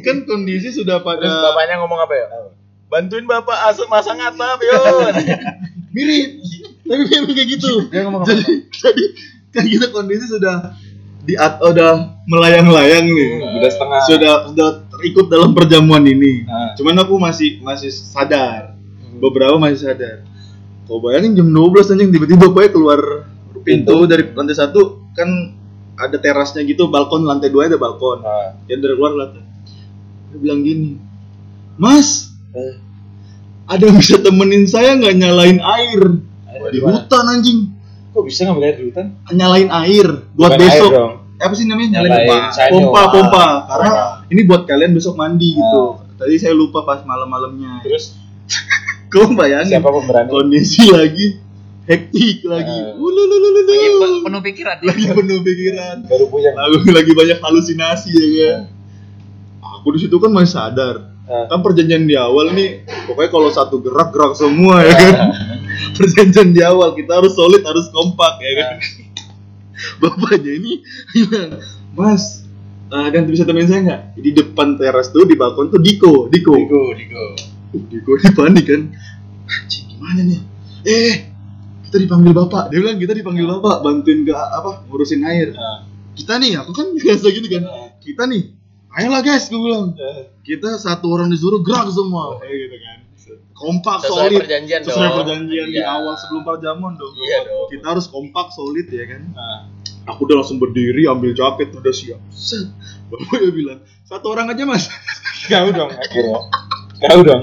kan kondisi sudah pada Terus bapaknya ngomong apa ya? Bantuin bapak asap masang atap yo. mirip. Tapi memang kayak gitu. dia ngomong jadi jadi kan kita kondisi sudah di at udah melayang-layang nih Hmm, udah setengah. sudah sudah terikut dalam perjamuan ini Ah. cuman aku masih masih sadar beberapa masih sadar. Kau bayangin jam 12 anjing tiba-tiba pokoknya keluar pintu dari lantai satu kan ada terasnya gitu balkon lantai dua ada balkon. Ah. dia dari luar lantai. Dia bilang gini mas Eh. ada yang bisa temenin saya nggak nyalain air? Di hutan anjing. Kok bisa ngambil air di hutan? Nyalain air buat Bukan besok. air dong. apa sih namanya? Nyalain, Nyalain pompa. sanyo. pompa pompa. Ah, karena pompa. ini buat kalian besok mandi gitu. Ah. tadi saya lupa pas malam-malamnya. Terus kau bayangin siapa pemberani kondisi lagi hektik lagi. Ululululu. Lagi pe- penuh pikiran. lagi penuh pikiran. Baru punya. Lagi, lagi banyak halusinasi ya kan? Aku di situ kan masih sadar. Ah. kan perjanjian di awal nih pokoknya kalau satu gerak gerak semua ya kan? Perjanjian di awal kita harus solid harus kompak ya kan? Bapaknya ini bilang mas eh, ada yang bisa temenin saya nggak? Di depan teras tuh di balkon tuh Diko Diko. Digo Digo Diko ini panik kan? Anjing gimana nih? Eh kita dipanggil bapak. Dia bilang kita dipanggil bapak bantuin ke apa ngurusin air. Ah. kita nih aku kan biasa gini kan. Kita nih ayolah guys gue bilang. Eh, kita satu orang disuruh gerak semua. Kayak gitu kan. Kompak Sesuai solid. perjanjian sesuai dong. perjanjian di Iya. awal sebelum perjamuan dong. Iya dong. kita harus kompak solid ya kan? Ah. aku udah langsung berdiri ambil jaket udah siap. Set. Bapaknya bilang satu orang aja mas. Kau dong akhirnya kau dong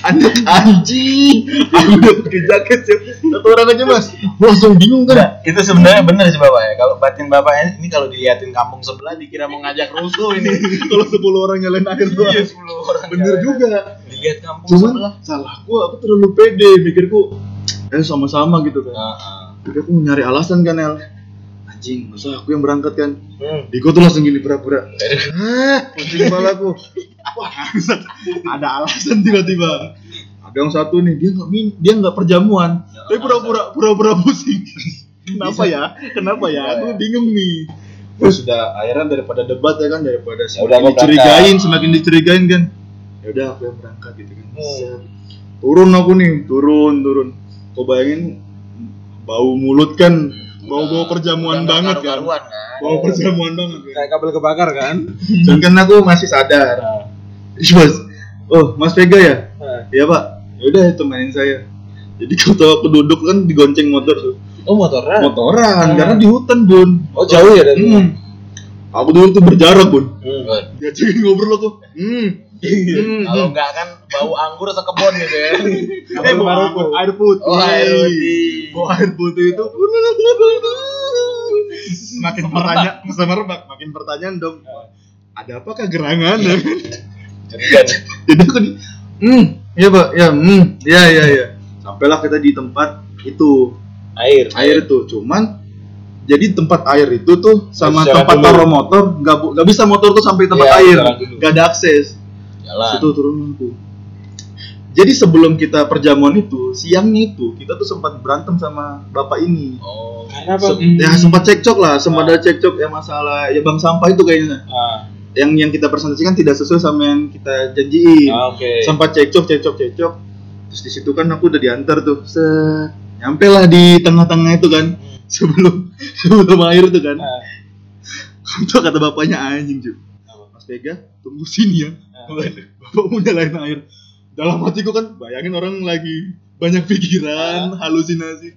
Anda anjing aku udah pakai jaket siap satu orang aja mas Gua langsung bingung kan Itu sebenarnya benar sih bapak ya. Kalau batin bapaknya ini kalau diliatin kampung sebelah dikira mau ngajak rusuh ini. kalau 10 orang nyalain air doang Iya 10 orang. bener juga Lihat kampung cuman sebelah. salahku aku terlalu pede mikirku eh sama-sama gitu kan Heeh. Jadi aku nyari alasan kan El Anjing, masa aku yang berangkat kan? Hmm. Diko tuh langsung gini pura-pura. Hah, pusing Wah, bangsat. ada alasan tiba-tiba. Ada yang satu nih, dia nggak min- dia nggak perjamuan. Tapi pura-pura pura-pura pusing. Kenapa ya? Kenapa ya? Aku bingung nih. Terus sudah akhirnya daripada debat ya kan? Daripada Ya udah, semakin aku dicurigain, semakin dicurigain kan? Ya udah aku yang berangkat gitu kan. Set. Turun aku nih, turun, turun. Kau bayangin bau mulut kan bau-bau perjamuan Udah nggak banget kan? kan. bau perjamuan banget kan? Kayak kabel kebakar kan? Dan kan aku masih sadar. Mas oh mas Vega ya? Iya pak. Yaudah temenin saya. Jadi kalau aku duduk kan digonceng motor tuh. Oh motoran? Motoran Ah. karena di hutan bun. Oh jauh ya dari hmm. aku duduk tuh berjarak bun. Hmm. diajakin ngobrol aku. Hmm. Hmm. Kalau enggak kan bau anggur sekebon gitu ya. eh bau air, air putih. Oh, air putih. bau air putih itu. Makin pertanyaan semerbak makin pertanyaan dong. Ada apakah gerangan? Jerigan. jadi aku di hmm iya pak. Ya hmm. Ya ya ya sampailah kita di tempat itu. Air. Air itu. Cuman jadi tempat air itu tuh sama jalan tempat dulu. taruh motor nggak nggak bisa motor tuh sampai tempat Iya, air. nggak ada akses Jalan. situ turun tuh jadi sebelum kita perjamuan itu siangnya itu kita tuh sempat berantem sama bapak ini. Oh. karena apa? Se- ya sempat cekcok lah sempat ada cekcok ya masalah ya bang sampah itu kayaknya. Ah. yang yang kita presentasikan tidak sesuai sama yang kita janjiin. Ah, oke. Sempat cekcok cekcok cekcok. Terus di situ kan aku udah diantar tuh set. Nyampe lah di tengah-tengah itu kan sebelum sebelum air itu kan. Ah. itu kata bapaknya anjing cuy Vega tunggu sini ya. Bapak mau nyalain air dalam hatiku kan bayangin orang lagi banyak pikiran halusinasi.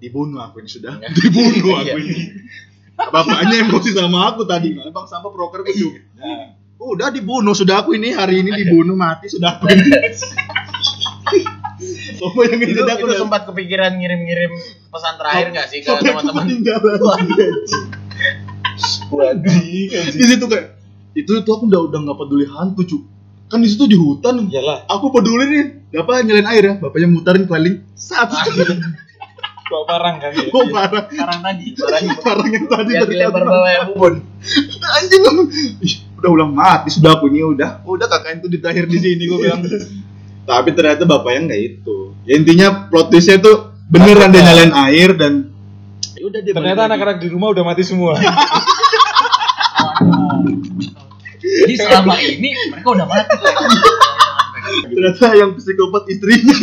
Dibunuh aku ini sudah. Dibunuh aku ini. Bapaknya emosi sama aku tadi. Bang sampah proker cuy Nah, udah dibunuh sudah aku ini. Hari ini dibunuh mati sudah aku ini. Kau bayangin itu, itu sempat kepikiran ngirim-ngirim pesan terakhir nggak sih ke teman-teman. Waduh, Di situ kayak itu itu aku udah udah nggak peduli hantu cuk. Kan di situ di hutan. iyalah. Aku peduli nih. Bapak nyalain air ya. Bapaknya mutarin keliling. Sat. Bawa parang kan ya. Oh parah. Sekarang tadi. Parang yang tadi yang ternyata dilempar bawah ya bubun anjing Ih, udah ulang mati sudah aku ini udah udah kakak itu diterakhir di sini gue bilang tapi ternyata bapaknya nggak itu ya intinya plot twistnya tuh beneran dia nyalain air dan ya udah dia Ternyata anak-anak di rumah udah mati semua. Jadi selama ini mereka udah mati. ternyata yang psikopat istrinya